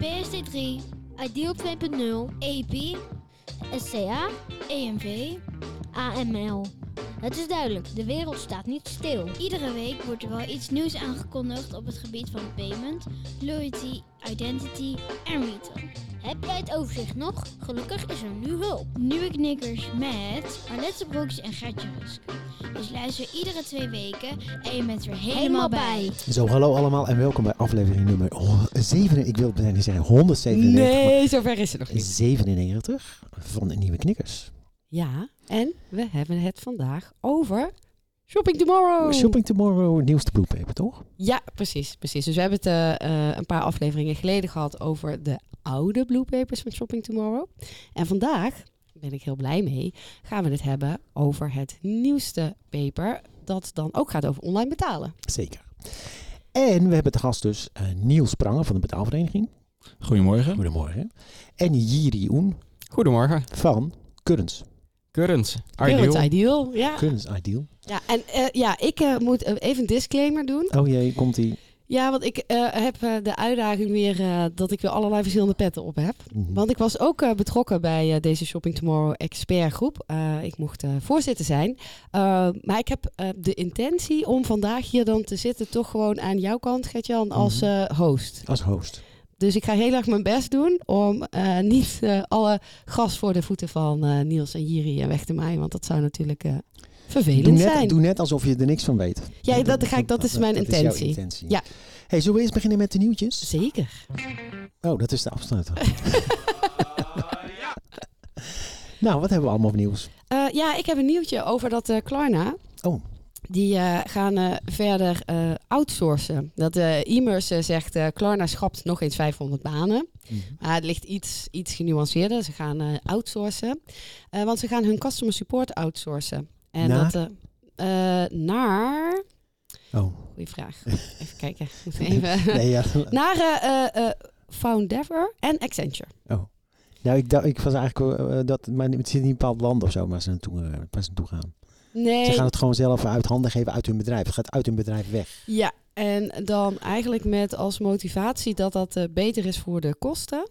PSD3, Ideal 2.0, EP, SCA, EMV, AML. Het is duidelijk, de wereld staat niet stil. Iedere week wordt er wel iets nieuws aangekondigd op het gebied van payment, loyalty, identity en retail. Heb jij het overzicht nog? Gelukkig is er nu hulp. Nieuwe knikkers met Arlette Broeks en Gertje Rusk. Dus luister iedere twee weken en je bent er helemaal bij. Zo, hallo allemaal en welkom bij aflevering nummer 7. Ik wil bijna zeggen 197. Nee, zover is het nog niet. 97 van de nieuwe knikkers. Ja, en we hebben het vandaag over Shopping Tomorrow. Shopping Tomorrow, nieuwste bloepaper, toch? Ja, precies, precies. Dus we hebben het eh, eh, een paar afleveringen geleden gehad over de oude bluepapers van Shopping Tomorrow. En vandaag, ben ik heel blij mee, gaan we het hebben over het nieuwste paper. Dat dan ook gaat over online betalen. Zeker. En we hebben te gast dus eh, Niels Pranger van de betaalvereniging. Goedemorgen. Goedemorgen. En Jiri Oen Goedemorgen. van Currents. Currents. Current Ideal. Ideal, ja. Currents Ideal. Ja, en eh, ja, ik eh, moet eh, even een disclaimer doen. Oh jee, komt ie. Ja, want ik eh, heb eh, de uitdaging weer eh, dat ik weer allerlei verschillende petten op heb. Mhm. Want ik was ook eh, betrokken bij eh, deze Shopping Tomorrow expert groep. Eh, ik mocht eh, voorzitter zijn. Uh, maar ik heb uh, de intentie om vandaag hier dan te zitten toch gewoon aan jouw kant, Gertjan, als uh, host. Als host. Dus ik ga heel erg mijn best doen om uh, niet alle gas voor de voeten van Niels en Jiri weg te maaien. Want dat zou natuurlijk vervelend doe net, zijn. Doe net alsof je er niks van weet. Ja, dat, ga ik, dat is mijn dat intentie. Is intentie. Ja. Hey, zullen we eerst beginnen met de nieuwtjes? Zeker. Oh, dat is de afsluiter. nou, wat hebben we allemaal op nieuws? Ja, ik heb een nieuwtje over dat Klarna. Oh. Die uh, gaan verder outsourcen. Dat e-mers zegt Klarna schapt nog eens 500 banen. Mhm. Mm -hmm. het ligt iets, iets genuanceerder. Ze gaan outsourcen. want ze gaan hun customer support outsourcen. En naar? dat naar. Oh. Goeie vraag. Even kijken. Even. nee, ja. Naar Foundever en Accenture. Oh. Nou, ik, dacht, ik was eigenlijk dat, maar het zit niet in een bepaald land of zo, maar ze naartoe, waar ze naartoe gaan. Nee. Ze gaan het gewoon zelf uit handen geven uit hun bedrijf. Het gaat uit hun bedrijf weg. Ja, en dan eigenlijk met als motivatie dat dat uh, beter is voor de kosten.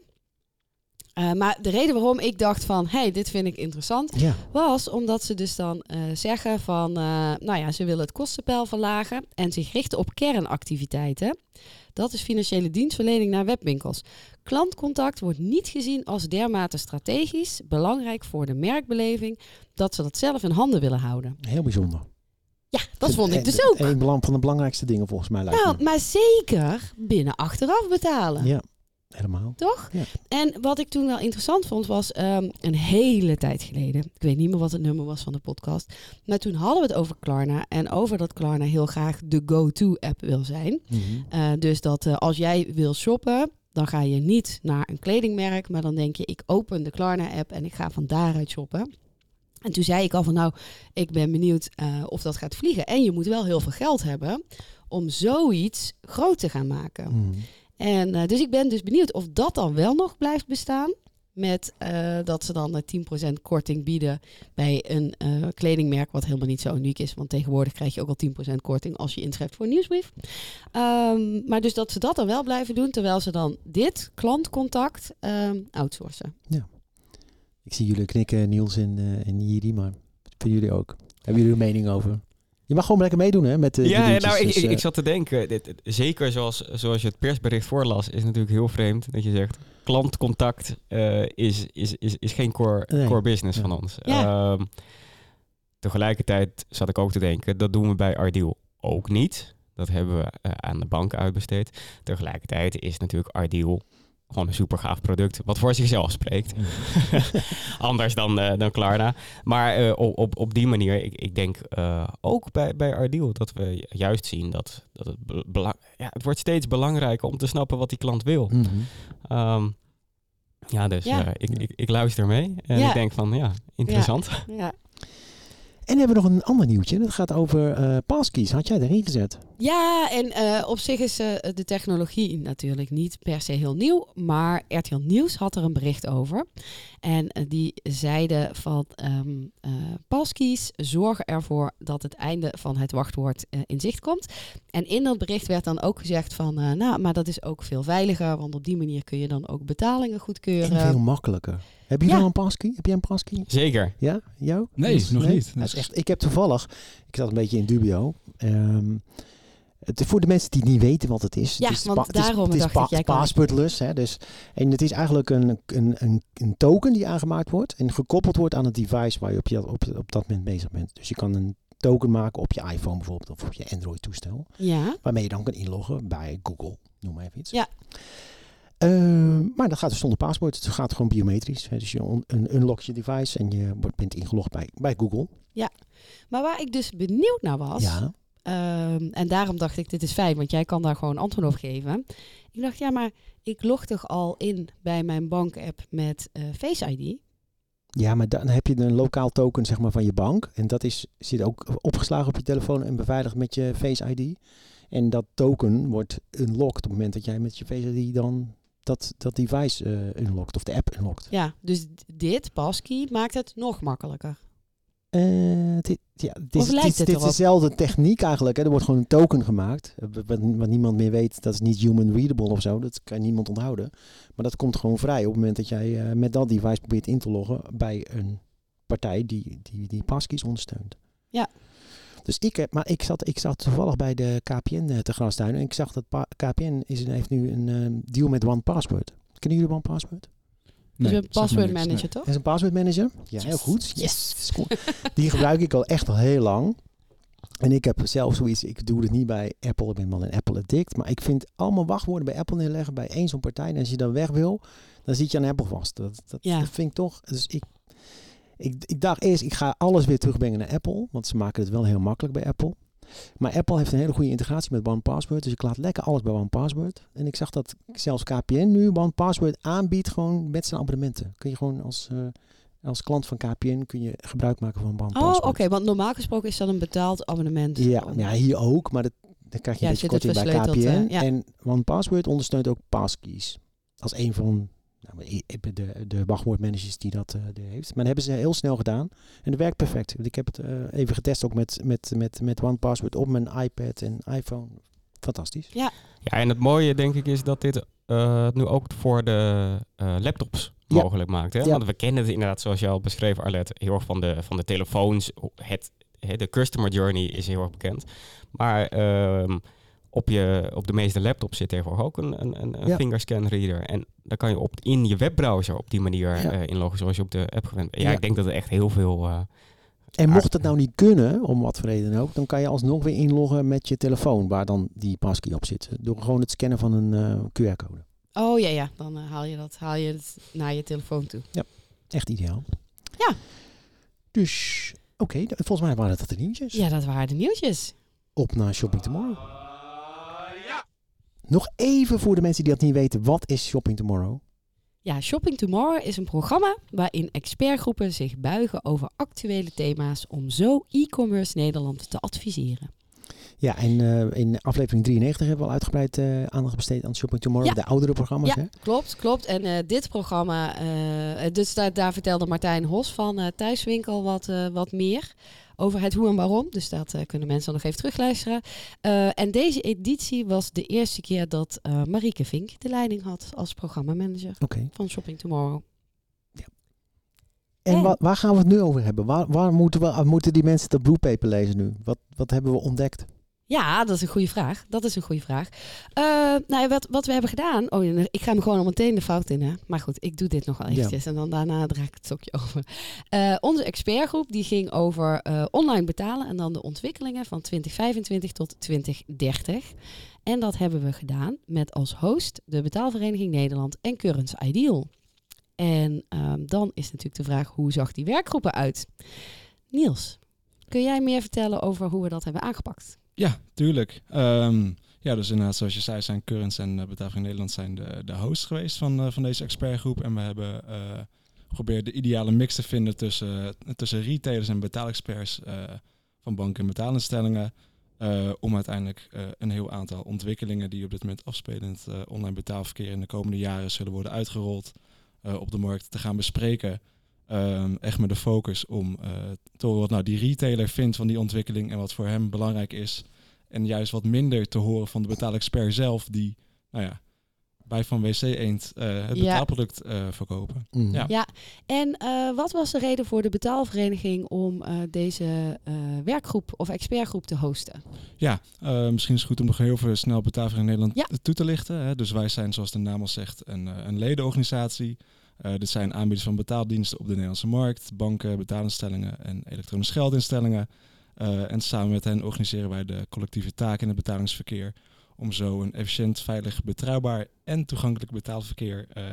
Uh, maar de reden waarom ik dacht van, hey, dit vind ik interessant, ja. was omdat ze dus dan uh, zeggen van, uh, nou ja, ze willen het kostenpeil verlagen en zich richten op kernactiviteiten. Dat is financiële dienstverlening naar webwinkels. Klantcontact wordt niet gezien als dermate strategisch, belangrijk voor de merkbeleving, dat ze dat zelf in handen willen houden. Heel bijzonder. Ja, dat vond ik dus ook. Een van de belangrijkste dingen volgens mij lijkt nou, me. maar zeker binnen achteraf betalen. Ja. Helemaal. Toch? Ja. En wat ik toen wel interessant vond, was um, een hele tijd geleden. Ik weet niet meer wat het nummer was van de podcast. Maar toen hadden we het over Klarna. En over dat Klarna heel graag de go-to-app wil zijn. Mm -hmm. uh, dus dat uh, als jij wil shoppen, dan ga je niet naar een kledingmerk. Maar dan denk je, ik open de Klarna-app en ik ga van daaruit shoppen. En toen zei ik al van nou, ik ben benieuwd uh, of dat gaat vliegen. En je moet wel heel veel geld hebben om zoiets groot te gaan maken. Mm -hmm. En uh, dus ik ben dus benieuwd of dat dan wel nog blijft bestaan. Met uh, dat ze dan 10% korting bieden bij een kledingmerk, wat helemaal niet zo uniek is. Want tegenwoordig krijg je ook al 10% korting als je inschrijft voor nieuwsbrief. Um, maar dus dat ze dat dan wel blijven doen, terwijl ze dan dit klantcontact um, outsourcen. Ja. Ik zie jullie knikken, Niels en, en Jiri, maar vinden jullie ook? Hebben jullie een mening over? Je mag gewoon lekker meedoen hè, met de Ja, de ja nou, dus, ik, ik, ik, zat te denken, dit, zeker zoals, zoals je het persbericht voorlas, is natuurlijk heel vreemd dat je zegt, klantcontact uh, is, is, is, is geen core, nee. core business ja. van ons. Ja. Um, tegelijkertijd zat ik ook te denken, dat doen we bij Ardeal ook niet. Dat hebben we uh, aan de bank uitbesteed. Tegelijkertijd is natuurlijk Ardeal gewoon een super gaaf product. Wat voor zichzelf spreekt. Anders dan, uh, dan Klarna. Maar uh, op, op die manier, ik, ik denk uh, ook bij, bij Ardeal dat we juist zien dat, dat het, belang, ja, het wordt steeds belangrijker om te snappen wat die klant wil. Mm -hmm. um, ja, dus ja. ik, ik, ik, luister mee en ja. ik denk van ja, interessant. Ja. En hebben we nog een ander nieuwtje. Dat gaat over uh, passkeys. Had jij erin gezet? Ja, en uh, op zich is uh, de technologie natuurlijk niet per se heel nieuw. Maar RTL Nieuws had er een bericht over. En die zeiden van um, passkeys zorgen ervoor dat het einde van het wachtwoord in zicht komt. En in dat bericht werd dan ook gezegd van, nou, maar dat is ook veel veiliger. Want op die manier kun je dan ook betalingen goedkeuren. En veel makkelijker. Heb je ja. nou een passkey? Heb jij een passkey? Zeker. Ja? Jou? Nee, nog nee? niet. Dat is echt, ik heb toevallig, ik zat een beetje in dubio. Um, het, voor de mensen die niet weten wat het is. Ja, het is want daarom het is, dacht pa, ik. Hè, dus, en het is eigenlijk een, een, een, een, token die aangemaakt wordt en gekoppeld wordt aan het device waar je op, je, op, op dat moment bezig bent. Dus je kan een token maken op je iPhone bijvoorbeeld of op je Android toestel. Ja. Waarmee je dan kan inloggen bij Google. Noem maar even iets. Ja. Uh, maar dat gaat dus zonder paspoort. Het gaat gewoon biometrisch. Hè. Dus je un unlock je device en je bent ingelogd bij, bij Google. Ja, maar waar ik dus benieuwd naar was. Ja. Um, en daarom dacht ik, dit is fijn, want jij kan daar gewoon antwoord op geven. Ik dacht, ja, maar ik log toch al in bij mijn bank-app met uh, Face ID? Ja, maar dan heb je een lokaal token zeg maar, van je bank. En dat is, zit ook opgeslagen op je telefoon en beveiligd met je Face ID. En dat token wordt unlocked op het moment dat jij met je Face ID dan dat, dat device uh, unlockt of de app unlockt. Ja, dus dit, passkey, maakt het nog makkelijker. Uh, dit, ja, dit, is, dit, dit is dezelfde techniek eigenlijk. Hè. Er wordt gewoon een token gemaakt. Wat, wat, niemand meer weet, dat is niet human readable of zo. Dat kan niemand onthouden. Maar dat komt gewoon vrij op het moment dat jij uh, met dat device probeert in te loggen bij een partij die die, die passkeys ondersteunt. Ja. Dus ik heb, maar ik zat, ik zat toevallig bij de KPN uh, te Grastuin en ik zag dat pa KPN is, heeft nu een uh, deal met One Password. Kennen jullie One Password? Nee, dus een password manager, nee. toch? is een password manager. Ja, yes. heel goed. Yes. Cool. Die gebruik ik al echt al heel lang. En ik heb zelf zoiets, ik doe het niet bij Apple, ik ben wel een Apple addict. Maar ik vind allemaal wachtwoorden bij Apple neerleggen bij één zo'n partij. En als je dan weg wil, dan zit je aan Apple vast. Dat, dat, ja. dat vind ik toch. Dus ik, ik, ik dacht eerst, ik ga alles weer terugbrengen naar Apple. Want ze maken het wel heel makkelijk bij Apple. Maar Apple heeft een hele goede integratie met OnePassword. Dus ik laat lekker alles bij OnePassword. En ik zag dat zelfs KPN nu OnePassword aanbiedt gewoon met zijn abonnementen. Kun je gewoon als, uh, als klant van KPN kun je gebruik maken van OnePassword. Oh, oké. Okay, want normaal gesproken is dat een betaald abonnement. Ja, ja hier ook. Maar dat, dan krijg je ja, een beetje korting bij KPN. Uh, ja. En OnePassword ondersteunt ook passkeys. Als een van de, de wachtwoordmanagers die dat uh, heeft. Maar dat hebben ze heel snel gedaan. En dat werkt perfect. Ik heb het uh, even getest ook met, met, met, met OnePassword op mijn iPad en iPhone. Fantastisch. Ja. ja, en het mooie denk ik is dat dit uh, nu ook voor de laptops ja. mogelijk maakt. Hè? Ja. Want we kennen het inderdaad, zoals je al beschreef, Arlet, heel erg van de, van de telefoons. Het, de customer journey is heel erg bekend. Maar ehm, op, je, op de meeste laptops zit tegenwoordig ook een, een, een ja. fingerscan reader. En dan kan je op, in je webbrowser op die manier ja. uh, inloggen zoals je op de app gewend bent. Ja, ja, ik denk dat er echt heel veel... Uh, en mocht het nou niet kunnen, om wat voor reden ook, dan kan je alsnog weer inloggen met je telefoon waar dan die passkey op zit. Door gewoon het scannen van een uh, QR-code. Oh ja, ja. Dan haal je dat haal je het naar je telefoon toe. Ja, echt ideaal. Ja. Dus, oké. Okay, volgens mij waren dat de nieuwtjes. Ja, dat waren de nieuwtjes. Op naar Shopping Tomorrow. Nog even voor de mensen die dat niet weten, wat is Shopping Tomorrow? Ja, Shopping Tomorrow is een programma waarin expertgroepen zich buigen over actuele thema's om zo e-commerce Nederland te adviseren. Ja, en uh, in aflevering 93 hebben we al uitgebreid uh, aandacht besteed aan Shopping Tomorrow, ja. de oudere programma's. Ja, hè? klopt, klopt. En uh, dit programma, dus daar, daar, vertelde Martijn Hos van Thuiswinkel wat, wat meer over het hoe en waarom. Dus dat uh, kunnen mensen nog even terugluisteren. Uh, en deze editie was de eerste keer dat uh, Marieke Vink de leiding had als programmamanager okay. van Shopping Tomorrow. Ja. En, en. Waar, waar, gaan we het nu over hebben? Waar, waar moeten, we, moeten die mensen dat bluepaper lezen nu? Wat, wat hebben we ontdekt? Ja, dat is een goede vraag. Dat is een goede vraag. Uh, nou, wat, wat we hebben gedaan. Oh, ik ga me gewoon al meteen de fout in. Hè? Maar goed, ik doe dit nog wel eventjes. En dan daarna draai ik het stokje over. Uh, onze expertgroep die ging over uh, online betalen. En dan de ontwikkelingen van 2025 tot 2030. En dat hebben we gedaan met als host de Betaalvereniging Nederland en Currents Ideal. En um, dan is natuurlijk de vraag, hoe zag die werkgroepen uit? Niels, kun jij meer vertellen over hoe we dat hebben aangepakt? Ja, tuurlijk. Um, ja, dus inderdaad, zoals je zei, zijn Currents en uh, Nederland zijn de, de host geweest van, uh, van deze expertgroep. En we hebben uh, geprobeerd de ideale mix te vinden tussen, tussen retailers en betaalexperts van banken en betaalinstellingen. om uiteindelijk een heel aantal ontwikkelingen die op dit moment afspelen in het online betaalverkeer in de komende jaren zullen worden uitgerold op de markt te gaan bespreken. Um, echt met de focus om uh, te horen wat nou die retailer vindt van die ontwikkeling en wat voor hem belangrijk is. En juist wat minder te horen van de betaalexpert zelf, die nou ja, bij Van WC Eend uh, het betaalproduct uh, verkopen. Mm. Ja. ja, en wat was de reden voor de betaalvereniging om deze werkgroep of expertgroep te hosten? Ja, misschien is het goed om nog heel veel snel betaalvereniging Nederland ja. toe te lichten. Hè. Dus wij zijn, zoals de naam al zegt, een, een ledenorganisatie. Uh, dit zijn aanbieders van betaaldiensten op de Nederlandse markt, banken, betaalinstellingen en elektronische geldinstellingen. Uh, en samen met hen organiseren wij de collectieve taken in het betalingsverkeer om zo een efficiënt, veilig, betrouwbaar en toegankelijk betaalverkeer uh,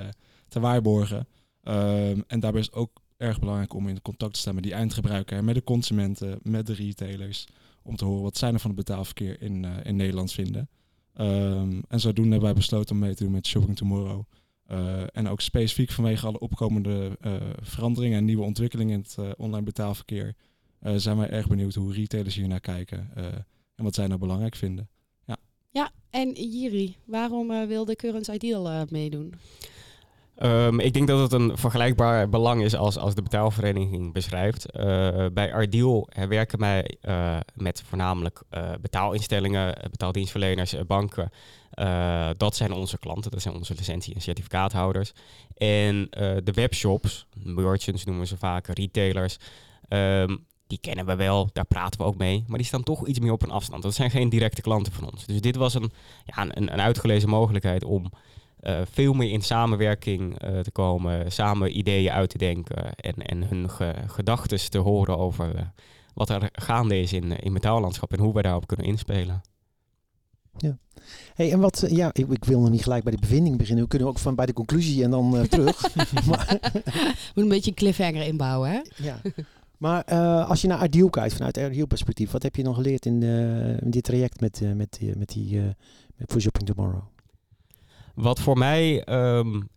te waarborgen. Ehm, en daarbij is het ook erg belangrijk om in contact te staan met die eindgebruiker, met de consumenten, met de retailers, om te horen wat zij er van het betaalverkeer in, in Nederland vinden. Um, en zodoende hebben wij besloten om mee te doen met Shopping Tomorrow. Uh, en ook specifiek vanwege alle opkomende uh, veranderingen en nieuwe ontwikkelingen in het uh, online betaalverkeer zijn wij erg benieuwd hoe retailers hier naar kijken en wat zij nou belangrijk vinden. Ja, ja en Jiri, waarom wilde Currents Ideal meedoen? Um, ik denk dat het een vergelijkbaar belang is als, als de betaalvereniging beschrijft. Uh, bij Ardeal werken wij uh, met voornamelijk uh, betaalinstellingen, betaaldienstverleners, banken. dat zijn onze klanten, dat zijn onze licentie- en certificaathouders. En de webshops, merchants noemen ze vaak, retailers, um, die kennen we wel, daar praten we ook mee. Maar die staan toch iets meer op een afstand. Dat zijn geen directe klanten van ons. Dus dit was een, ja, een, een uitgelezen mogelijkheid om uh, veel meer in samenwerking uh, te komen, samen ideeën uit te denken en, en hun ge gedachten te horen over uh, wat er gaande is in, in metaallandschap en hoe wij daarop kunnen inspelen. Ja. Hey, en wat, ja, ik, ik, wil nog niet gelijk bij de bevinding beginnen. We kunnen ook van bij de conclusie en dan terug. maar, Moet een beetje een cliffhanger inbouwen, hè? ja. Maar als je naar Ardeal kijkt, vanuit Ardeal perspectief, wat heb je nog geleerd in, in dit traject met, met, met die met For Shopping Tomorrow? Wat voor mij um,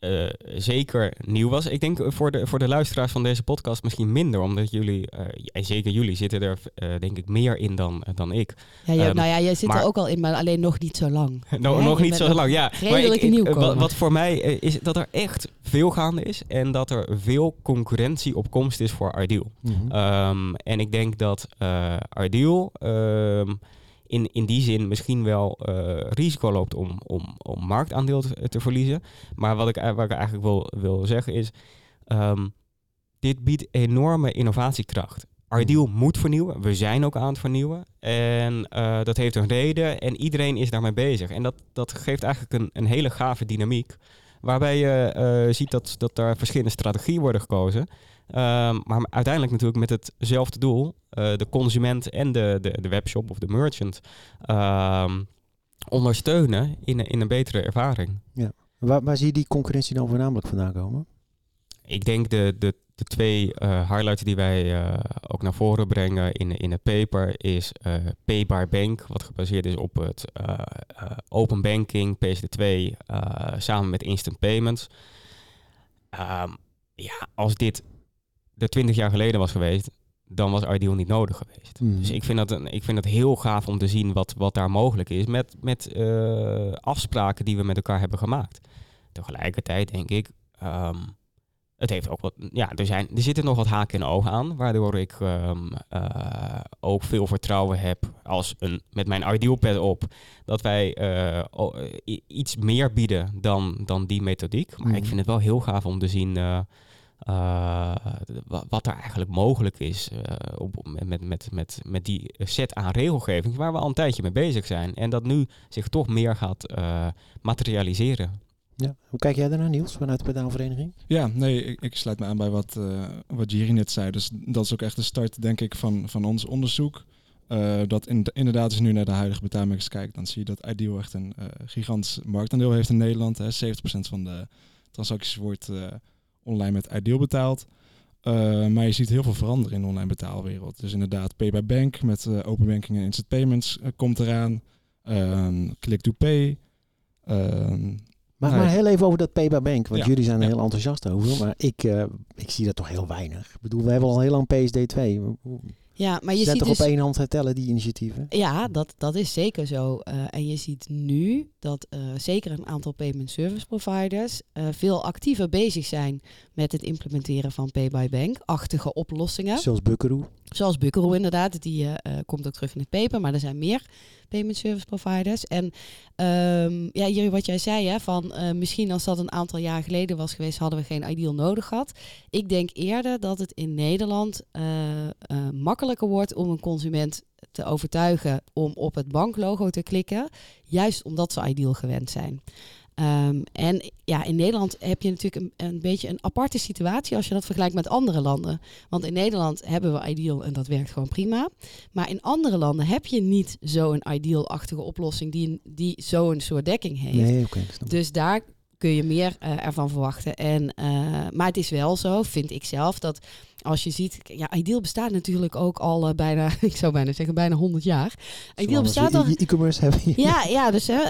uh, zeker nieuw was. Ik denk voor de, voor de luisteraars van deze podcast misschien minder, omdat jullie, uh, en zeker jullie, zitten er uh, denk ik meer in dan, dan ik. Ja, je, um, nou ja, jij zit maar, er ook al in, maar alleen nog niet zo lang. no, nog niet zo lang, ja. Maar ik, ik, wat, wat, voor mij is dat er echt veel gaande is en dat er veel concurrentie op komst is voor Ideal. Mm -hmm. um, en ik denk dat Ideal in, in die zin misschien wel uh, risico loopt om, om, om marktaandeel te, te, verliezen. Maar wat ik, wat ik eigenlijk wil, wil zeggen is, um, dit biedt enorme innovatiekracht. Ideal moet vernieuwen. We zijn ook aan het vernieuwen. En uh, dat heeft een reden en iedereen is daarmee bezig. En dat, dat geeft eigenlijk een, een hele gave dynamiek. Waarbij je uh, ziet dat, dat er verschillende strategieën worden gekozen. Um, maar uiteindelijk natuurlijk met hetzelfde doel. Uh, de consument en de, de, de, webshop of de merchant um, ondersteunen in, in een betere ervaring. Ja. Waar, waar zie je die concurrentie dan voornamelijk vandaan komen? Ik denk de, de, de twee uh, highlights die wij uh, ook naar voren brengen in, in het paper is uh, Paybar Bank, wat gebaseerd is op het open banking, PSD2, samen met instant payments. Um, ja, als dit er twintig jaar geleden was geweest, dan was Ideal niet nodig geweest. Mm. Dus ik vind, dat een, ik vind het heel gaaf om te zien wat, wat daar mogelijk is met, met uh, afspraken die we met elkaar hebben gemaakt. Tegelijkertijd denk ik, um, het heeft ook wat, ja, er, zijn, er zitten nog wat haken en ogen aan, waardoor ik um, uh, ook veel vertrouwen heb als een, met mijn Ideal pad op, dat wij uh, iets meer bieden dan, dan die methodiek. Maar mm. ik vind het wel heel gaaf om te zien wat er eigenlijk mogelijk is op, met, met, met, met die set aan regelgeving waar we al een tijdje mee bezig zijn. En dat nu zich toch meer gaat materialiseren. Ja. Hoe kijk jij daarnaar, Niels, vanuit de pedaalvereniging? Ja, nee, ik, ik, sluit me aan bij wat, uh, wat Jiri net zei. Dus dat is ook echt de start, denk ik, van, van ons onderzoek. Uh, dat in, inderdaad, als je nu naar de huidige betaalmerkers kijkt, dan zie je dat Ideal echt een uh, gigantisch marktaandeel heeft in Nederland. Hè. 70% van de transacties wordt online met Ideal betaald. maar je ziet heel veel veranderen in de online betaalwereld. Dus inderdaad, Pay by Bank met open banking en instant payments komt eraan. Ehm, click to pay. Ehm, maar, maar heel even over dat Payback Bank, want jullie zijn er heel enthousiast over. Maar ik, uh, ik zie dat toch heel weinig. Ik bedoel, we hebben al heel lang PSD2. Ja, maar je ziet toch dus, op één hand hertellen die initiatieven? Ja, dat, dat is zeker zo. Uh, en je ziet nu dat uh, zeker een aantal payment service providers uh, veel actiever bezig zijn met het implementeren van Pay by Bank-achtige oplossingen. Zoals Buckaroo. Zoals Buckaroo inderdaad, die komt ook terug in het paper, maar er zijn meer payment service providers. En um, ja, hier wat jij zei, hè, van misschien als dat een aantal jaar geleden was geweest, hadden we geen ideal nodig gehad. Ik denk eerder dat het in Nederland uh, makkelijker wordt om een consument te overtuigen om op het banklogo te klikken, juist omdat ze ideal gewend zijn. Um, en ja, in Nederland heb je natuurlijk een, een, beetje een aparte situatie als je dat vergelijkt met andere landen. Want in Nederland hebben we Ideal en dat werkt gewoon prima. Maar in andere landen heb je niet zo'n Ideal-achtige oplossing die, die zo'n soort dekking heeft. Nee, okay, dus daar kun je meer uh, ervan verwachten. En, uh, maar het is wel zo, vind ik zelf, dat als je ziet, ja, Ideal bestaat natuurlijk ook al uh, bijna, ik zou bijna zeggen, bijna 100 jaar. Ideal bestaat al. e-commerce hebben. Ja, ja, dus hè,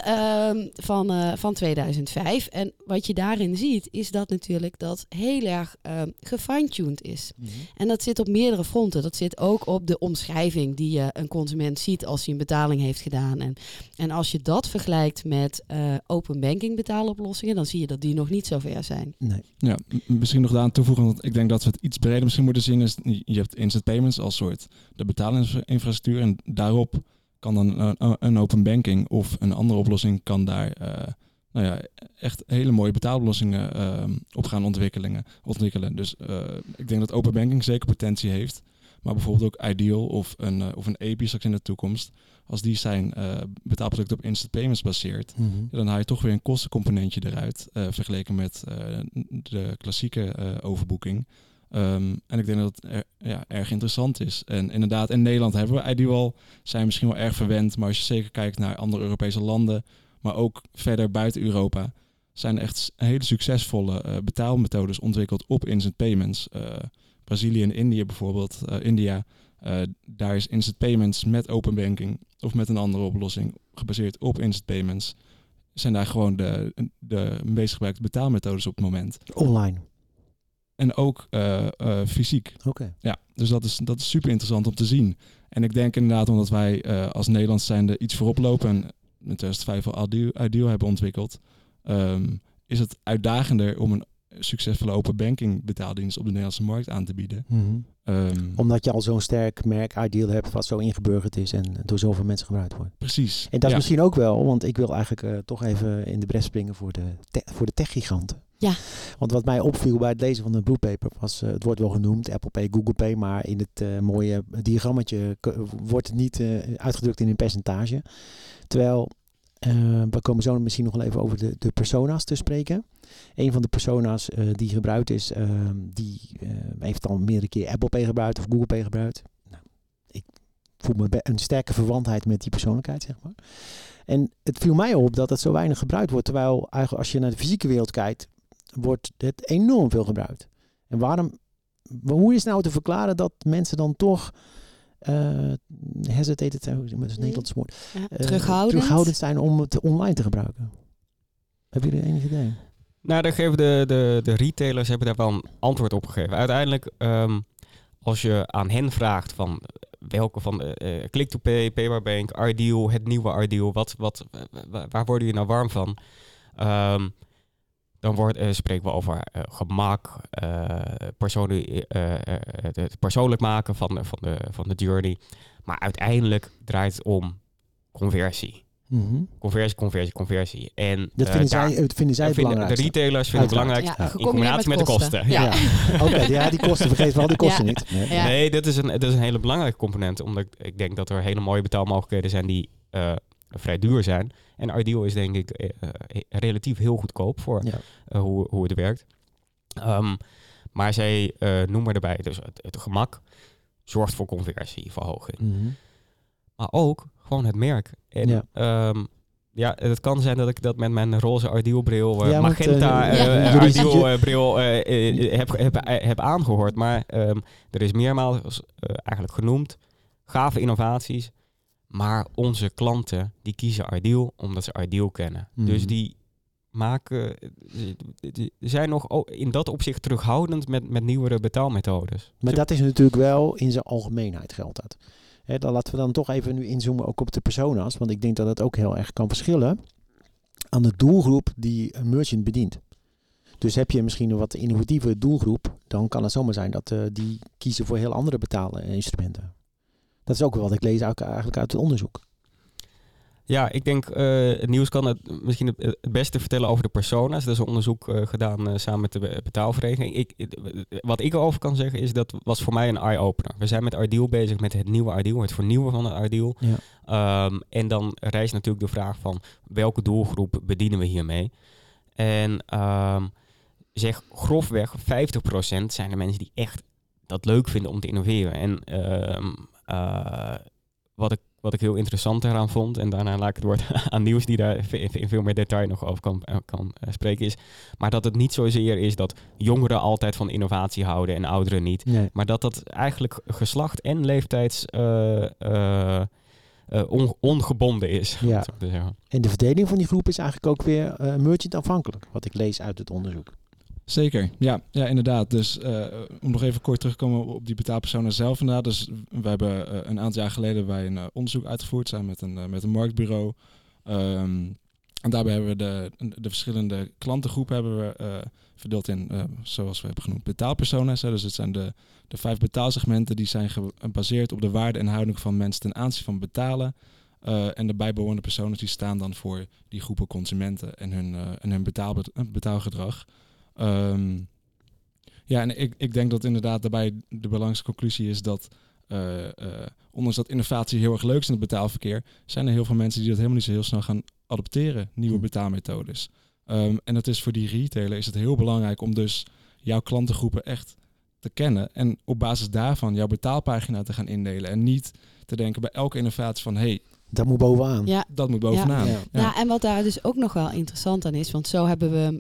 uh, van, uh, van 2005. En wat je daarin ziet, is dat natuurlijk dat heel erg uh, gefine-tuned is. Mm -hmm. En dat zit op meerdere fronten. Dat zit ook op de omschrijving die je een consument ziet als hij een betaling heeft gedaan. En, en als je dat vergelijkt met open banking betaaloplossingen, dan zie je dat die nog niet zo ver zijn. Nee. Ja, misschien nog daaraan toevoegen, want ik denk dat we het iets breder misschien moeten zien is, je hebt instant payments als soort de betalingsinfrastructuur en daarop kan dan een, een, open banking of een andere oplossing kan daar uh, nou ja, echt hele mooie betaaloplossingen uh, op gaan ontwikkelen. ontwikkelen. Dus uh, ik denk dat open banking zeker potentie heeft. Maar bijvoorbeeld ook Ideal of een, of een API straks in de toekomst. Als die zijn betaalproduct op instant payments baseert, mm -hmm. dan haal je toch weer een kostencomponentje eruit. vergeleken met de klassieke overboeking. Um, en ik denk dat het er, ja, erg interessant is. En inderdaad, in Nederland hebben we Ideal, zijn misschien wel erg verwend. Maar als je zeker kijkt naar andere Europese landen, maar ook verder buiten Europa, zijn echt hele succesvolle uh, betaalmethodes ontwikkeld op instant payments. Uh, Brazilië en India bijvoorbeeld, uh, India, daar is instant payments met open banking of met een andere oplossing gebaseerd op instant payments. Zijn daar gewoon de, de meest gebruikte betaalmethodes op het moment. Online. En ook uh, uh, fysiek. Oké. Ja, dus dat is, dat is super interessant om te zien. En ik denk inderdaad, omdat wij uh, als Nederland zijnde iets voorop lopen en in 2005 al Ideal hebben ontwikkeld, um, is het uitdagender om een succesvolle open banking betaaldienst op de Nederlandse markt aan te bieden. Mm -hmm. um, Omdat je al zo'n sterk merk Ideal hebt wat zo ingeburgerd is en door zoveel mensen gebruikt wordt. Precies. En dat is ja. misschien ook wel, want ik wil eigenlijk toch even in de bres springen voor de, voor de tech-giganten. Ja. Want wat mij opviel bij het lezen van de Blue Paper was, uh, het wordt wel genoemd, Apple Pay, Google Pay, maar in het uh, mooie diagrammetje wordt het niet uh, uitgedrukt in een percentage. Terwijl, we komen zo misschien nog wel even over de, de persona's te spreken. Een van de persona's die gebruikt is, die heeft al meerdere keer Apple Pay gebruikt of Google Pay gebruikt. Nou, ik voel me een sterke verwantheid met die persoonlijkheid, zeg maar. En het viel mij op dat het zo weinig gebruikt wordt, terwijl eigenlijk als je naar de fysieke wereld kijkt, wordt het enorm veel gebruikt. En waarom, hoe is nou te verklaren dat mensen dan toch uh, hesitated zijn, met het Nederlands woord, ja, uh, terughoudend. terughoudend zijn om het online te gebruiken? Hebben jullie enig idee? Nou, daar geven de, de, de retailers hebben daar wel een antwoord op gegeven. Uiteindelijk, um, als je aan hen vraagt van welke van de uh, Click-to-Pay, Paybarbank, Ideal, het nieuwe Ideal, wat, wat, waar worden je nou warm van? Um, dan wordt, uh, spreken we over uh, gemak, uh, het persoonlijk maken van de, van, de, van de journey. Maar uiteindelijk draait het om conversie. Mhm. Conversie, conversie, conversie. En Dat eh, vinden daar- zij, vinden zij vinden belangrijk. de retailers vinden het belangrijk Ja, in combinatie met, de kosten. Ja. Ja. Oké, ja, die kosten, vergeet wel die kosten Ja. niet. Nee. Ja. Nee, dat is, een, dat is een hele belangrijke component. Omdat ik, ik denk dat er hele mooie betaalmogelijkheden zijn die eh, vrij duur zijn. En Ideal is denk ik eh, eh, relatief heel goedkoop voor Ja. eh, hoe, hoe het werkt. Ehm, maar zij noemen erbij, dus het, het gemak zorgt voor conversieverhoging. Mhm. Maar ook gewoon het merk. En Ja. ja. ja, het kan zijn dat ik dat met mijn roze Ideal bril, Ja, magenta ja. jullie- Ideal eh, bril heb, heb, heb aangehoord. Maar ehm, er is meermaals eigenlijk genoemd, gave innovaties. Maar onze klanten, die kiezen Ideal omdat ze Ideal kennen. Mhm. Dus die maken, die- die zijn nog in dat opzicht terughoudend met, met nieuwere betaalmethodes. Maar dat is natuurlijk wel in zijn algemeenheid geldt dat. Hè, dan laten we dan toch even nu inzoomen ook op de persona's. Want ik denk dat het ook heel erg kan verschillen aan de doelgroep die een merchant bedient. Dus heb je misschien een wat innovatieve doelgroep, dan kan het zomaar zijn dat eh, die kiezen voor heel andere betaalinstrumenten. Dat is ook wel wat ik lees eigenlijk uit het onderzoek. Ja, ik denk eh, het nieuws kan het misschien het, beste vertellen over de persona's. Er is een onderzoek eh, gedaan eh, samen met de be- betaalvereniging. Ik, wat ik erover kan zeggen is dat was voor mij een eye-opener. We zijn met Ideal bezig met het nieuwe Ideal, het vernieuwen van het Ideal. Ja. Ehm, en dan rijst natuurlijk de vraag van welke doelgroep bedienen we hiermee? En ehm, zeg grofweg 50% zijn de mensen die echt dat leuk vinden om te innoveren. En ehm, eh, wat, ik, wat ik heel interessant eraan vond, en daarna laat ik het woord aan Nieuws, die daar in veel meer detail nog over kan, eh, kan eh, spreken, is. Maar dat het niet zozeer is dat jongeren altijd van innovatie houden en ouderen niet. Nee. Maar dat dat eigenlijk geslacht en leeftijds on- ongebonden is. Ja. En de verdeling van die groep is eigenlijk ook weer eh, merchant afhankelijk, wat ik lees uit het onderzoek. Zeker, ja, ja inderdaad. Dus eh, om nog even kort terug te komen op die betaalpersonen zelf inderdaad. Dus we hebben eh, een aantal jaar geleden wij een eh, onderzoek uitgevoerd samen met een, met een marktbureau. Ehm, en daarbij hebben we de, de verschillende klantengroepen hebben we, verdeeld in, zoals we hebben genoemd, betaalpersona's. Hè. Dus het zijn de, de vijf betaalsegmenten die zijn gebaseerd op de waarde en houding van mensen ten aanzien van betalen. En de bijbehorende personen die staan dan voor die groepen consumenten en hun, en hun betaalbe- betaalgedrag. Ehm, ja, en ik, ik denk dat inderdaad daarbij de belangrijkste conclusie is dat, eh, eh, ondanks dat innovatie heel erg leuk is in het betaalverkeer, zijn er heel veel mensen die dat helemaal niet zo heel snel gaan adopteren, nieuwe Hm. betaalmethodes. Ehm, en het is voor die retailer is het heel belangrijk om dus jouw klantengroepen echt te kennen en op basis daarvan jouw betaalpagina te gaan indelen en niet te denken bij elke innovatie van hey, Dat moet bovenaan. Ja, dat moet bovenaan. Ja. Ja. Ja. en wat daar dus ook nog wel interessant aan is, want zo hebben we hem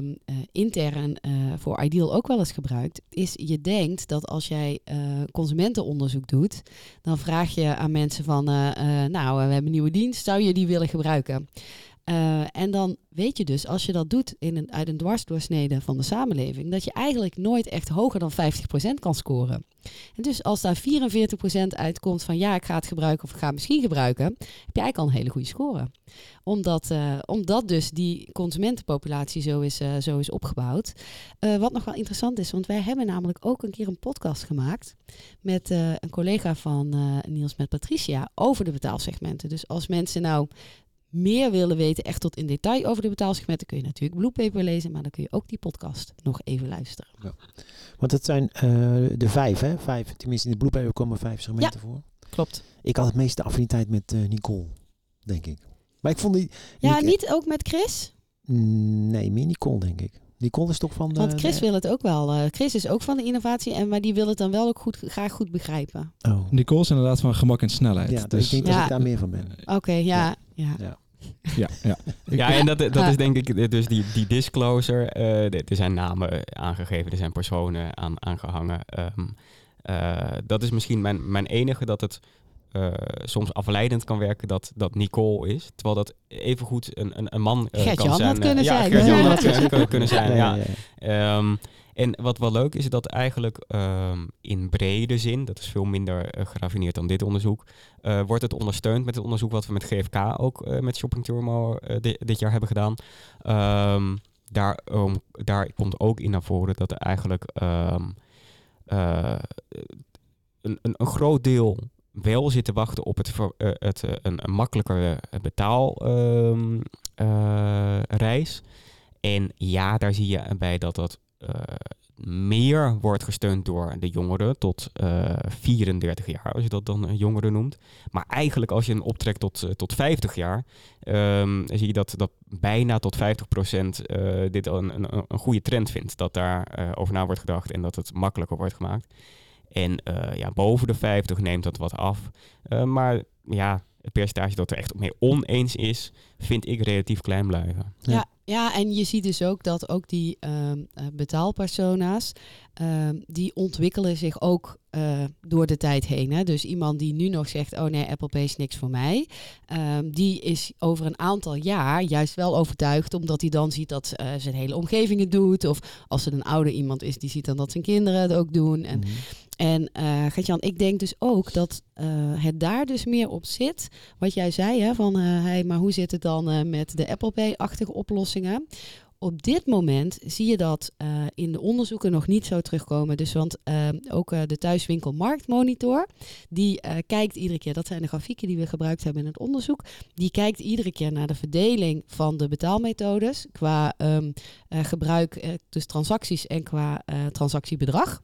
ehm, eh, intern eh, voor Ideal ook wel eens gebruikt, is je denkt dat als jij eh, consumentenonderzoek doet, dan vraag je aan mensen van, nou, we hebben een nieuwe dienst, zou je die willen gebruiken? Eh, en dan weet je dus, als je dat doet in een, uit een dwarsdoorsnede van de samenleving, dat je eigenlijk nooit echt hoger dan 50% kan scoren. En dus als daar 44% uitkomt van ja, ik ga het gebruiken of ik ga het misschien gebruiken, heb je eigenlijk al een hele goede score. Omdat, eh, omdat dus die consumentenpopulatie zo is, eh, zo is opgebouwd. Wat nog wel interessant is, want wij hebben namelijk ook een keer een podcast gemaakt met een collega van Niels met Patricia over de betaalsegmenten. Dus als mensen nou meer willen weten, echt tot in detail over de betaalsegmenten, kun je natuurlijk Blue Paper lezen, maar dan kun je ook die podcast nog even luisteren. Want het zijn eh, de vijf, hè? Vijf. Tenminste, in de Blue komen vijf segmenten voor. Klopt. Ik had het meeste affiniteit met eh, Nicole, denk ik. Maar ik vond die... Ja, niet ook met Chris? Mm, Nee, meer Nicole, denk ik. Nicole is toch van de... Want Chris de- wil het ook wel. eh, Chris is ook van de innovatie, en, maar die wil het dan wel ook goed, graag goed begrijpen. Oh. Nicole is inderdaad van gemak en snelheid. Ja, dus, ik denk Ja. dat ik daar meer van ben. Oké, ja, ja. Ja. ja, ja. Ja, en dat, dat is denk ik dus die, die disclosure. eh, er zijn namen aangegeven, er zijn personen aan, aangehangen. Ehm, eh, dat is misschien mijn, mijn enige dat het eh, soms afleidend kan werken dat, dat Nicole is. Terwijl dat evengoed een, een, een man Gert-Jan kan zijn. had kunnen ja, zijn. Gert-Jan Ja. had kunnen, zijn, ja. En wat wel leuk is, dat eigenlijk ehm, in brede zin, dat is veel minder eh, geraffineerd dan dit onderzoek, eh, wordt het ondersteund met het onderzoek wat we met GFK ook eh, met Shopping Turmo di- dit jaar hebben gedaan. Ehm, daar, daar komt ook in naar voren dat er eigenlijk ehm, eh, een, een, een groot deel wel zit te wachten op het, het, een, een makkelijkere betaalreis. En ja, daar zie je bij dat dat meer wordt gesteund door de jongeren tot 34 eh, jaar, als je dat dan een jongere noemt. Maar eigenlijk als je hem optrekt tot, tot 50 jaar, um, zie je dat, dat bijna tot 50 procent uh, dit een, een, een, goede trend vindt. Dat daar over na wordt gedacht en dat het makkelijker wordt gemaakt. En ja, boven de 50 neemt dat wat af. maar ja, het percentage dat er echt mee oneens is, vind ik relatief klein blijven. Ja, ja, en je ziet dus ook dat ook die uh, betaalpersona's, ehm, die ontwikkelen zich ook uh, door de tijd heen. Hè? Dus iemand die nu nog zegt, oh nee, Apple Pay is niks voor mij, um, die is over een aantal jaar juist wel overtuigd, omdat hij dan ziet dat uh, zijn hele omgeving het doet. Of als het een ouder iemand is, die ziet dan dat zijn kinderen het ook doen. En, mm -hmm. En uh, Gertjan, ik denk dus ook dat het daar dus meer op zit. Wat jij zei, hè, van hey, maar hoe zit het dan met de Apple Pay-achtige oplossingen? Op dit moment zie je dat in de onderzoeken nog niet zo terugkomen. Dus want ook de thuiswinkel Marktmonitor, die kijkt iedere keer, dat zijn de grafieken die we gebruikt hebben in het onderzoek, die kijkt iedere keer naar de verdeling van de betaalmethodes qua um, gebruik, dus transacties en qua transactiebedrag.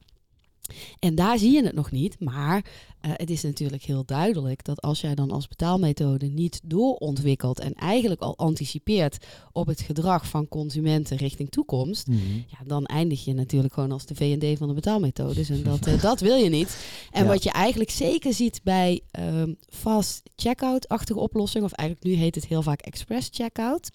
En daar zie je het nog niet, maar uh, het is natuurlijk heel duidelijk dat als jij dan als betaalmethode niet doorontwikkelt en eigenlijk al anticipeert op het gedrag van consumenten richting toekomst, mm -hmm. ja, dan eindig je natuurlijk gewoon als de VD van de betaalmethodes. En dat, uh, dat wil je niet. En ja. wat je eigenlijk zeker ziet bij um, fast checkout-achtige oplossingen, of eigenlijk nu heet het heel vaak express checkout,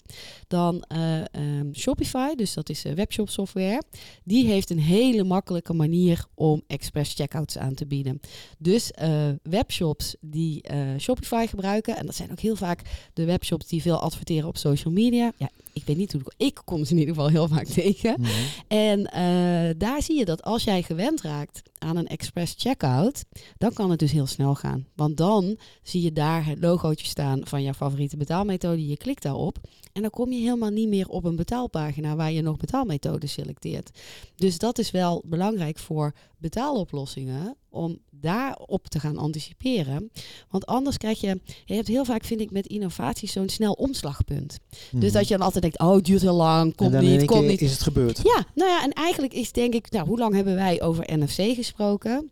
dan uh, um, Shopify, dus dat is webshop software, die heeft een hele makkelijke manier om express checkouts aan te bieden. Dus uh, webshops die uh, Shopify gebruiken. En dat zijn ook heel vaak de webshops die veel adverteren op social media. Ja, ik weet niet hoe ik kom ze in ieder geval heel vaak tegen. Mm -hmm. En uh, daar zie je dat als jij gewend raakt aan een express checkout, dan kan het dus heel snel gaan. Want dan zie je daar het logootje staan van jouw favoriete betaalmethode. Je klikt daarop en dan kom je helemaal niet meer op een betaalpagina waar je nog betaalmethoden selecteert. Dus dat is wel belangrijk voor betaaloplossingen om daarop te gaan anticiperen. Want anders krijg je, je hebt heel vaak vind ik met innovatie zo'n snel omslagpunt. Mm -hmm. Dus dat je dan altijd denkt, oh het duurt heel lang, komt niet, komt niet. is het gebeurd. Ja, nou ja, en eigenlijk is denk ik, nou hoe lang hebben wij over NFC gesproken?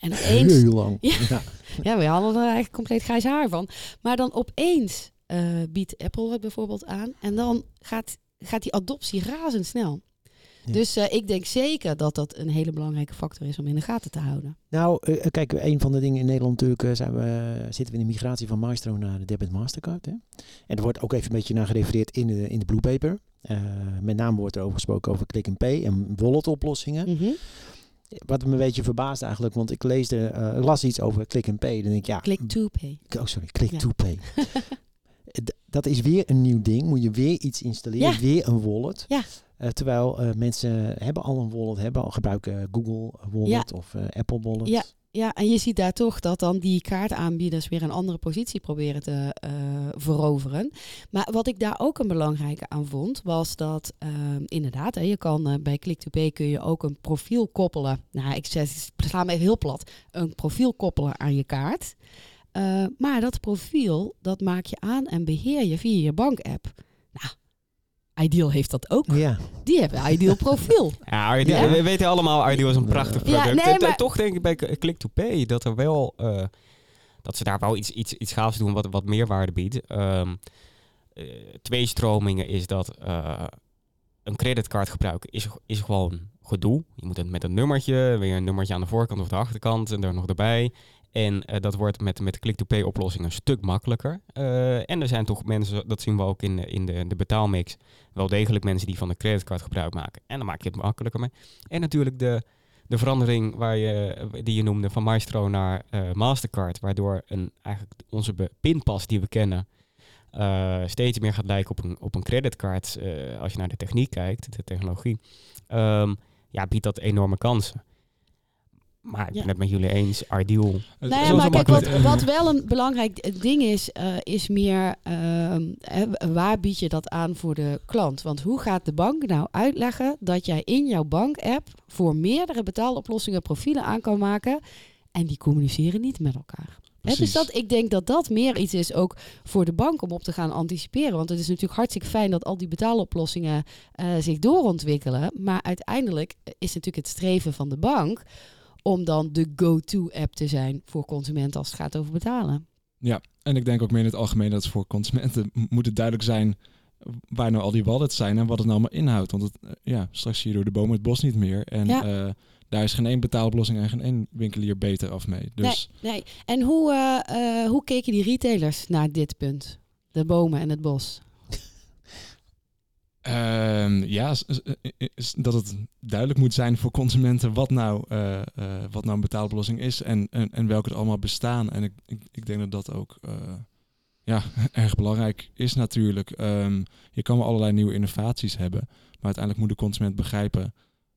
En opeens, heel lang. Ja, ja. ja we hadden er eigenlijk compleet grijs haar van. Maar dan opeens uh, biedt Apple het bijvoorbeeld aan. En dan gaat, gaat die adoptie razendsnel. Ja. Dus uh, ik denk zeker dat dat een hele belangrijke factor is om in de gaten te houden. Nou, uh, kijk, een van de dingen in Nederland natuurlijk zijn we, zitten we in de migratie van Maestro naar de Debit Mastercard. Hè? En er wordt ook even een beetje naar gerefereerd in de, in de Blue Paper. met name wordt er over gesproken over click and pay en wallet oplossingen. Mm -hmm. Wat me een beetje verbaast eigenlijk, want ik leesde, uh, las iets over click and pay. Dan denk ik, ja. Click to pay. Oh, sorry, click ja. to pay. dat is weer een nieuw ding. Moet je weer iets installeren, ja. weer een wallet. Ja. Uh, terwijl uh, mensen hebben al een wallet, hebben al gebruiken Google Wallet ja. of uh, Apple Wallet. Ja. Ja, en je ziet daar toch dat dan die kaartaanbieders weer een andere positie proberen te veroveren. Maar wat ik daar ook een belangrijke aan vond, was dat inderdaad, hè, je kan bij Click2Pay kun je ook een profiel koppelen. Nou, ik sla me even heel plat. Een profiel koppelen aan je kaart. Maar dat profiel, dat maak je aan en beheer je via je bankapp. Ideal heeft dat ook. Ja. Die hebben Ideal profiel. Ja, Ideal, ja, we weten allemaal, Ideal is een prachtig product. Ja, nee, maar... Toch denk ik bij Click-to-Pay dat er wel... Uh, dat ze daar wel iets, iets, iets gaafs doen wat, wat meerwaarde biedt. Um, uh, twee stromingen is dat uh, een creditcard gebruiken is, is gewoon gedoe. Je moet het met een nummertje, weer een nummertje aan de voorkant of de achterkant en er nog erbij. En uh, dat wordt met, met click-to-pay oplossingen een stuk makkelijker. Uh, en er zijn toch mensen, dat zien we ook in, in de, de betaalmix, wel degelijk mensen die van de creditcard gebruik maken. En dan maak je het makkelijker mee. En natuurlijk de, de verandering waar je, die je noemde van Maestro naar uh, Mastercard, waardoor een, eigenlijk onze pinpas die we kennen steeds meer gaat lijken op een, op een creditcard als je naar de techniek kijkt, de technologie. Um, ja, biedt dat enorme kansen. Maar ik ben ja. het met jullie eens, ideal. Nou ja, maar kijk, wat, wat, wel een belangrijk ding is, uh, is meer uh, waar bied je dat aan voor de klant? Want hoe gaat de bank nou uitleggen dat jij in jouw bank-app voor meerdere betaaloplossingen profielen aan kan maken en die communiceren niet met elkaar. Hè, dus dat, ik denk dat dat meer iets is ook voor de bank om op te gaan anticiperen. Want het is natuurlijk hartstikke fijn dat al die betaaloplossingen eh, zich doorontwikkelen. Maar uiteindelijk is natuurlijk het streven van de bank om dan de go-to-app te zijn voor consumenten als het gaat over betalen. Ja, en ik denk ook meer in het algemeen dat voor consumenten moet het duidelijk zijn waar nou al die wallets zijn en wat het nou allemaal inhoudt. Want het, eh, ja, straks zie je door de bomen het bos niet meer. En Ja. eh, daar is geen één betaaloplossing en geen één winkelier beter af mee. Dus Nee. En hoe, eh, hoe keken die retailers naar dit punt? De bomen en het bos. Ehm, ja, s- eh, is dat het duidelijk moet zijn voor consumenten wat nou, eh, eh, wat nou een betaaloplossing is en, en, en welke er allemaal bestaan. En ik, ik, ik denk dat dat ook eh, ja, erg belangrijk is natuurlijk. Ehm, je kan wel allerlei nieuwe innovaties hebben, maar uiteindelijk moet de consument begrijpen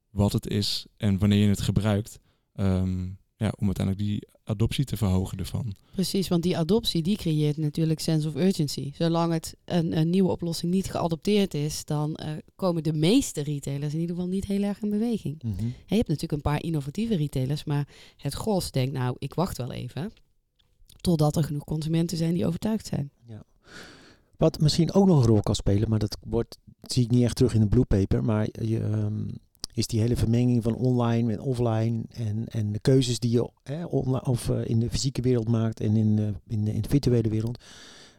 wat het is en wanneer je het gebruikt. Ehm, ja, om uiteindelijk die adoptie te verhogen ervan. Precies, want die adoptie die creëert natuurlijk sense of urgency. Zolang het een, een nieuwe oplossing niet geadopteerd is, dan eh, komen de meeste retailers in ieder geval niet heel erg in beweging. Mhm. Je hebt natuurlijk een paar innovatieve retailers, maar het gros denkt nou, ik wacht wel even. Totdat er genoeg consumenten zijn die overtuigd zijn. Wat misschien ook nog een rol kan spelen, maar dat wordt, zie ik niet echt terug in de blue paper, maar je, ehm, is die hele vermenging van online en offline en, en de keuzes die je hè, online, of, eh, in de fysieke wereld maakt en in de, in de, in de virtuele wereld.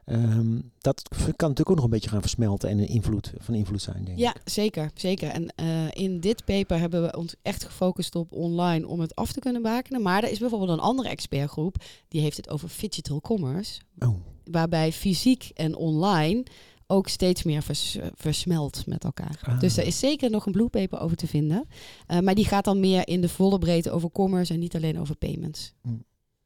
Ehm, dat kan natuurlijk ook nog een beetje gaan versmelten en een invloed, van invloed zijn, denk Ja, ik. zeker. zeker. En eh, in dit paper hebben we ons echt gefocust op online om het af te kunnen bakenen. Maar er is bijvoorbeeld een andere expertgroep, die heeft het over digital commerce. Oh, waarbij fysiek en online ook steeds meer vers- versmelt met elkaar. Ah. Dus er is zeker nog een blue paper over te vinden. Uh, maar die gaat dan meer in de volle breedte over commerce en niet alleen over payments.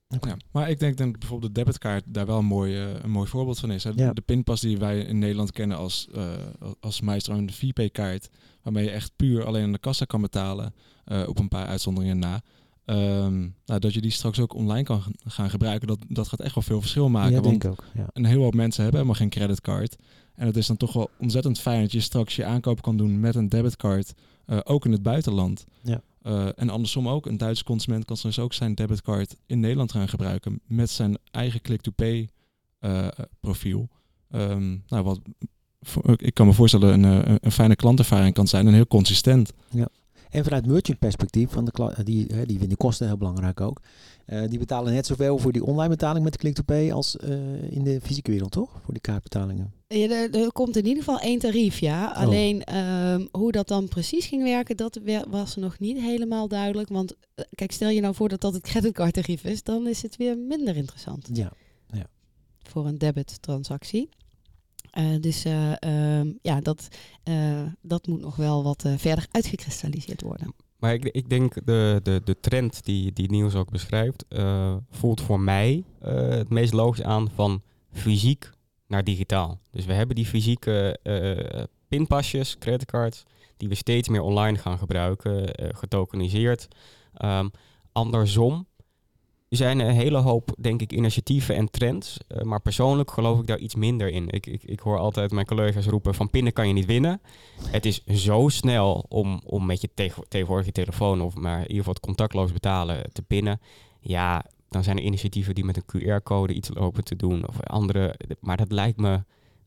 Ja, maar ik denk dat bijvoorbeeld de debitkaart daar wel een mooi, uh, een mooi voorbeeld van is. Hè. Ja. De pinpas die wij in Nederland kennen als, uh, als Maestro en de VP-kaart, waarmee je echt puur alleen aan de kassa kan betalen, uh, op een paar uitzonderingen na. Um, nou, dat je die straks ook online kan gaan gebruiken, dat, dat gaat echt wel veel verschil maken. ja, want denk ik ook. Ja. een heel hoop mensen hebben helemaal geen creditcard. En het is dan toch wel ontzettend fijn dat je straks je aankoop kan doen met een debitcard, uh, ook in het buitenland. Ja. Uh, en andersom ook, een Duitse consument kan straks ook zijn debitcard in Nederland gaan gebruiken met zijn eigen click-to-pay uh, profiel. Um, nou, wat voor, ik kan me voorstellen een, een, een fijne klantervaring kan zijn en heel consistent. Ja. En vanuit merchant perspectief, van de die, hè, die vinden kosten heel belangrijk ook. Uh, die betalen net zoveel voor die online betaling met de click-to-pay als uh, in de fysieke wereld, toch? Voor die kaartbetalingen. Ja, er, er, komt in ieder geval één tarief, ja. Oh. Alleen um, hoe dat dan precies ging werken, dat was nog niet helemaal duidelijk. Want kijk, stel je nou voor dat dat het creditcardtarief is, dan is het weer minder interessant. Ja. ja. Voor een debit-transactie. Uh, dus uh, uh, ja, dat, uh, dat moet nog wel wat verder uitgekristalliseerd worden. Maar ik, ik denk de, de, de trend die, die Niels ook beschrijft, uh, voelt voor mij het meest logisch aan van fysiek naar digitaal. Dus we hebben die fysieke pinpasjes, creditcards, die we steeds meer online gaan gebruiken, getokeniseerd. Um, andersom er zijn een hele hoop, denk ik, initiatieven en trends. Uh, maar persoonlijk geloof ik daar iets minder in. Ik, ik, ik hoor altijd mijn collega's roepen van pinnen kan je niet winnen. Het is zo snel om, om met je tegen, je telefoon of maar in ieder geval het contactloos betalen te pinnen. Ja, dan zijn er initiatieven die met een QR-code iets lopen te doen of andere. Maar dat lijkt me...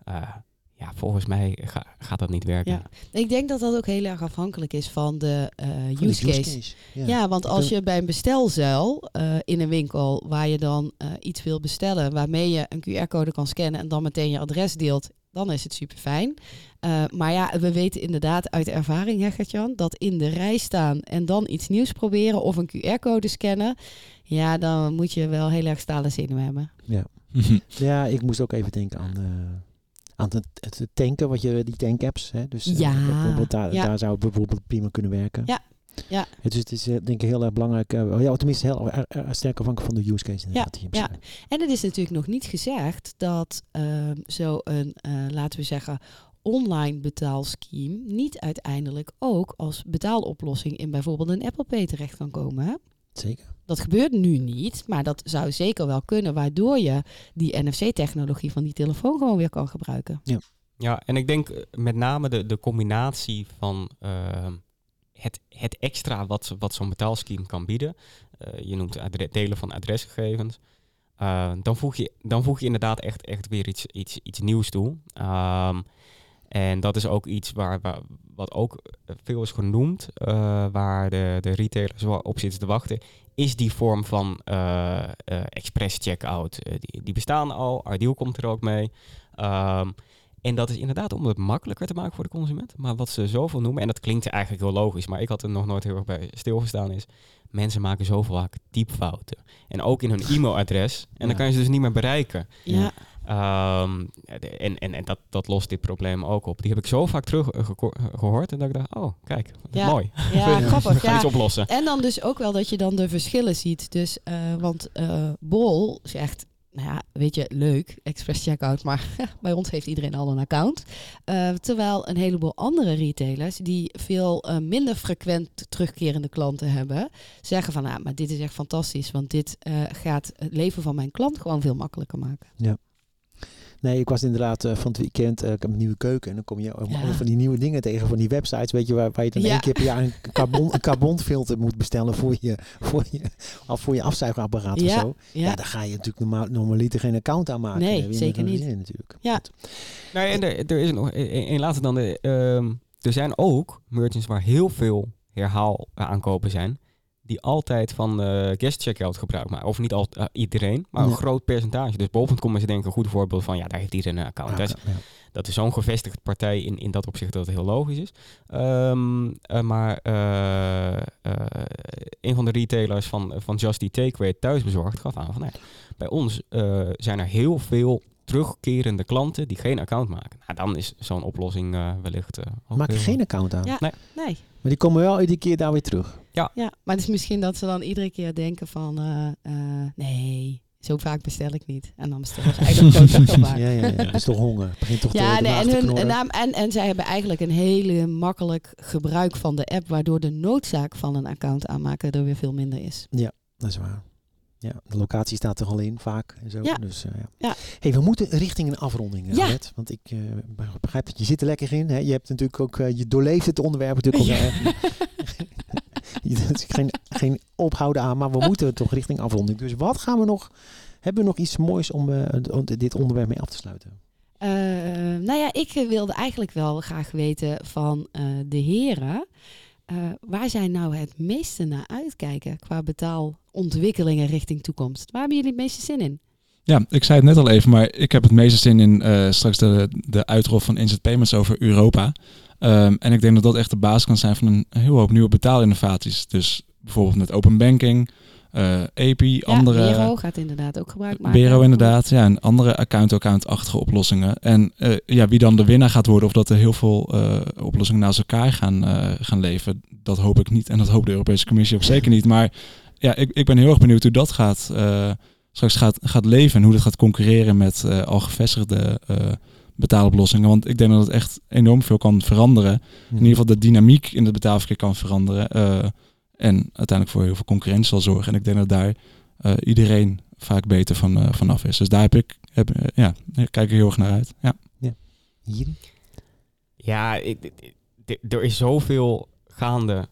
Uh, ja, volgens mij ga, gaat dat niet werken. Ja. Ik denk dat dat ook heel erg afhankelijk is van de uh, use, use case. case. Ja. ja. want als je bij een bestelzuil uh, in een winkel waar je dan uh, iets wil bestellen, waarmee je een QR-code kan scannen en dan meteen je adres deelt, dan is het super fijn. Uh, maar ja, we weten inderdaad uit ervaring, hè, Gertjan, dat in de rij staan en dan iets nieuws proberen of een QR-code scannen, ja, dan moet je wel heel erg stalen zenuwen hebben. Ja. ja, ik moest ook even denken aan. Aan het, het, tanken, wat je die tankapps, hè? Dus ja, uh, bijvoorbeeld daar, ja. daar zou het bijvoorbeeld prima kunnen werken. Ja. Ja. Het, dus het is uh, denk ik heel erg belangrijk, uh, ja, tenminste heel erg sterk afhankelijk van de use case. Ja, ja. en het is natuurlijk nog niet gezegd dat uh, zo'n, laten we zeggen, online betaalscheme niet uiteindelijk ook als betaaloplossing in bijvoorbeeld een Apple Pay terecht kan komen. Hè? Zeker. Dat gebeurt nu niet, maar dat zou zeker wel kunnen, waardoor je die NFC-technologie van die telefoon gewoon weer kan gebruiken. Ja, ja en ik denk met name de, de combinatie van uh, het, het extra wat, wat zo'n betaalscheme kan bieden. je noemt delen van adresgegevens. dan, voeg je, dan voeg je inderdaad echt, echt weer iets, iets, iets nieuws toe. Um, en dat is ook iets waar, waar wat ook veel is genoemd, uh, waar de, de retailers op zitten te wachten, is die vorm van uh, uh, express checkout. die, die bestaan al, Ardeal komt er ook mee. Um, en dat is inderdaad om het makkelijker te maken voor de consument. Maar wat ze zoveel noemen, en dat klinkt eigenlijk heel logisch, maar ik had er nog nooit heel erg bij stilgestaan, is mensen maken zoveel vaak typfouten. En ook in hun e-mailadres. En dan kan je ze dus niet meer bereiken. Ja. Um, en en, en dat, dat lost dit probleem ook op. Die heb ik zo vaak terug uh, gehoord. En dat ik dacht, oh, kijk, ja. mooi. Ja, grappig. ja. iets oplossen. En dan dus ook wel dat je dan de verschillen ziet. Dus, uh, want uh, Bol zegt, nou ja, weet je, leuk, express checkout, maar bij ons heeft iedereen al een account. Uh, terwijl een heleboel andere retailers die veel uh, minder frequent terugkerende klanten hebben, zeggen van, nou, maar dit is echt fantastisch, want dit uh, gaat het leven van mijn klant gewoon veel makkelijker maken. Ja. Nee, ik was inderdaad uh, van het weekend, uh, ik heb een nieuwe keuken en dan kom je ja. van die nieuwe dingen tegen, van die websites, weet je, waar, waar je dan ja. één keer per jaar een carbon, een carbonfilter moet bestellen voor je, voor je, of voor je afzuigapparaat ja. of zo. Ja. ja, dan ga je natuurlijk normaal, normaliter geen account aanmaken. Nee, zeker niet. natuurlijk. Ja. Nou, en er, er is nog, een laatste dan, de, uh, er zijn ook merchants waar heel veel herhaal aankopen zijn die altijd van uh, guest checkout gebruik maken. Of niet al, uh, iedereen, maar een groot percentage. Dus boven.com is denk ik een goed voorbeeld van, ja, daar heeft iedereen een account. Ja, ja. Dat is zo'n gevestigd partij in, in dat opzicht dat het heel logisch is. Um, uh, maar een van de retailers van, van Just Eat Takeaway thuisbezorgd gaf aan van, nee, bij ons zijn er heel veel terugkerende klanten die geen account maken. Nou, dan is zo'n oplossing wellicht... Maak je geen account aan? Ja, nee. nee. Maar die komen wel iedere keer daar weer terug. Ja. ja, maar het is misschien dat ze dan iedere keer denken van... Uh, uh, nee, zo vaak bestel ik niet. En dan bestellen ze eigenlijk ook vaak. Ja, ja, ja. Dat is toch honger. Begint toch ja, te, nee, en, hun, en, en, en zij hebben eigenlijk een hele makkelijk gebruik van de app... waardoor de noodzaak van een account aanmaken er weer veel minder is. Ja, dat is waar. Ja, de locatie staat er al in vaak. En zo. Ja. Dus, uh, ja. ja. Hey, we moeten richting een afronding, ja. Red, Want ik uh, begrijp dat je zit er lekker in. Hè? Je hebt natuurlijk ook, uh, je doorleeft het onderwerp natuurlijk al. Ja. is geen, geen ophouden aan, maar we moeten toch richting afronding. Dus wat gaan we nog, hebben we nog iets moois om dit onderwerp mee af te sluiten? nou ja, ik wilde eigenlijk wel graag weten van de heren... Uh, waar zij nou het meeste naar uitkijken qua betaalontwikkelingen richting toekomst? Waar hebben jullie het meeste zin in? Ja, ik zei het net al even, maar ik heb het meeste zin in uh, straks de, de uitrol van Instant Payments over Europa. Um, en ik denk dat dat echt de basis kan zijn van een heel hoop nieuwe betaalinnovaties. Dus bijvoorbeeld met open banking, uh, API, ja, andere... Bero gaat inderdaad ook gebruik maken. Bero inderdaad, ja, en andere account-account-achtige oplossingen. En uh, ja, wie dan de winnaar gaat worden of dat er heel veel uh, oplossingen naast elkaar gaan, gaan leven, dat hoop ik niet. En dat hoopt de Europese Commissie ook zeker niet. Maar ja, ik, ik ben heel erg benieuwd hoe dat gaat, straks gaat, gaat leven en hoe dat gaat concurreren met al gevestigde betaaloplossingen. Want ik denk dat het echt enorm veel kan veranderen. In ieder geval de dynamiek in het betaalverkeer kan veranderen. En uiteindelijk voor heel veel concurrentie zal zorgen. En ik denk dat daar uh, iedereen vaak beter van, uh, vanaf is. Dus daar heb ik, heb, uh, ja, ik kijk er heel erg naar uit. Ja, ja. Hier? Ja, ik, ik, er is zoveel gaande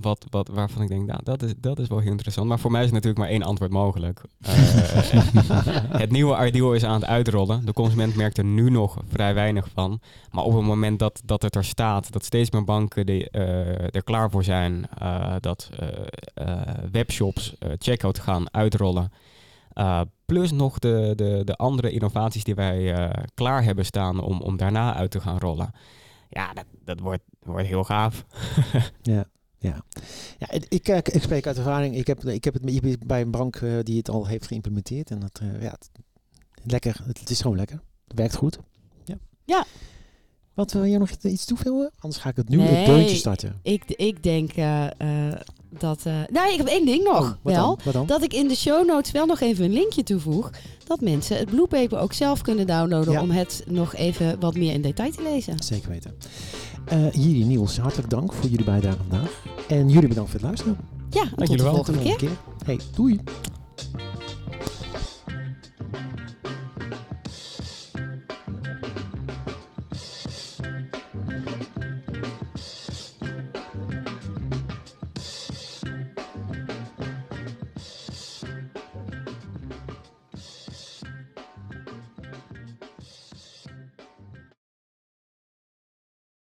wat, wat, waarvan ik denk, nou, dat is, dat is wel heel interessant. Maar voor mij is natuurlijk maar één antwoord mogelijk. Uh, het nieuwe Ideal is aan het uitrollen. De consument merkt er nu nog vrij weinig van. Maar op het moment dat, dat het er staat, dat steeds meer banken de, uh, er klaar voor zijn, uh, dat webshops checkout gaan uitrollen. plus nog de, de, de andere innovaties die wij klaar hebben staan om, om daarna uit te gaan rollen. Ja, dat, dat wordt, wordt heel gaaf. ja. Ja, ja ik, ik, ik spreek uit ervaring. Ik heb, ik heb het bij een bank uh, die het al heeft geïmplementeerd. En dat, uh, ja, het, lekker. Het, het, is gewoon lekker. Het werkt goed. Ja. ja. Wat wil je nog iets toevoegen? Anders ga ik het nu nee, het deuntje starten. Ik, ik denk uh, dat. nou, ik heb één ding nog. Oh, wat wel. Dan? Wat dan? Dat ik in de show notes wel nog even een linkje toevoeg. Dat mensen het Blue Paper ook zelf kunnen downloaden. Ja. Om het nog even wat meer in detail te lezen. Zeker weten. Uh, Jiri, Niels, hartelijk dank voor jullie bijdrage vandaag. En jullie bedankt voor het luisteren. Ja, tot de volgende keer. keer. Hey, doei.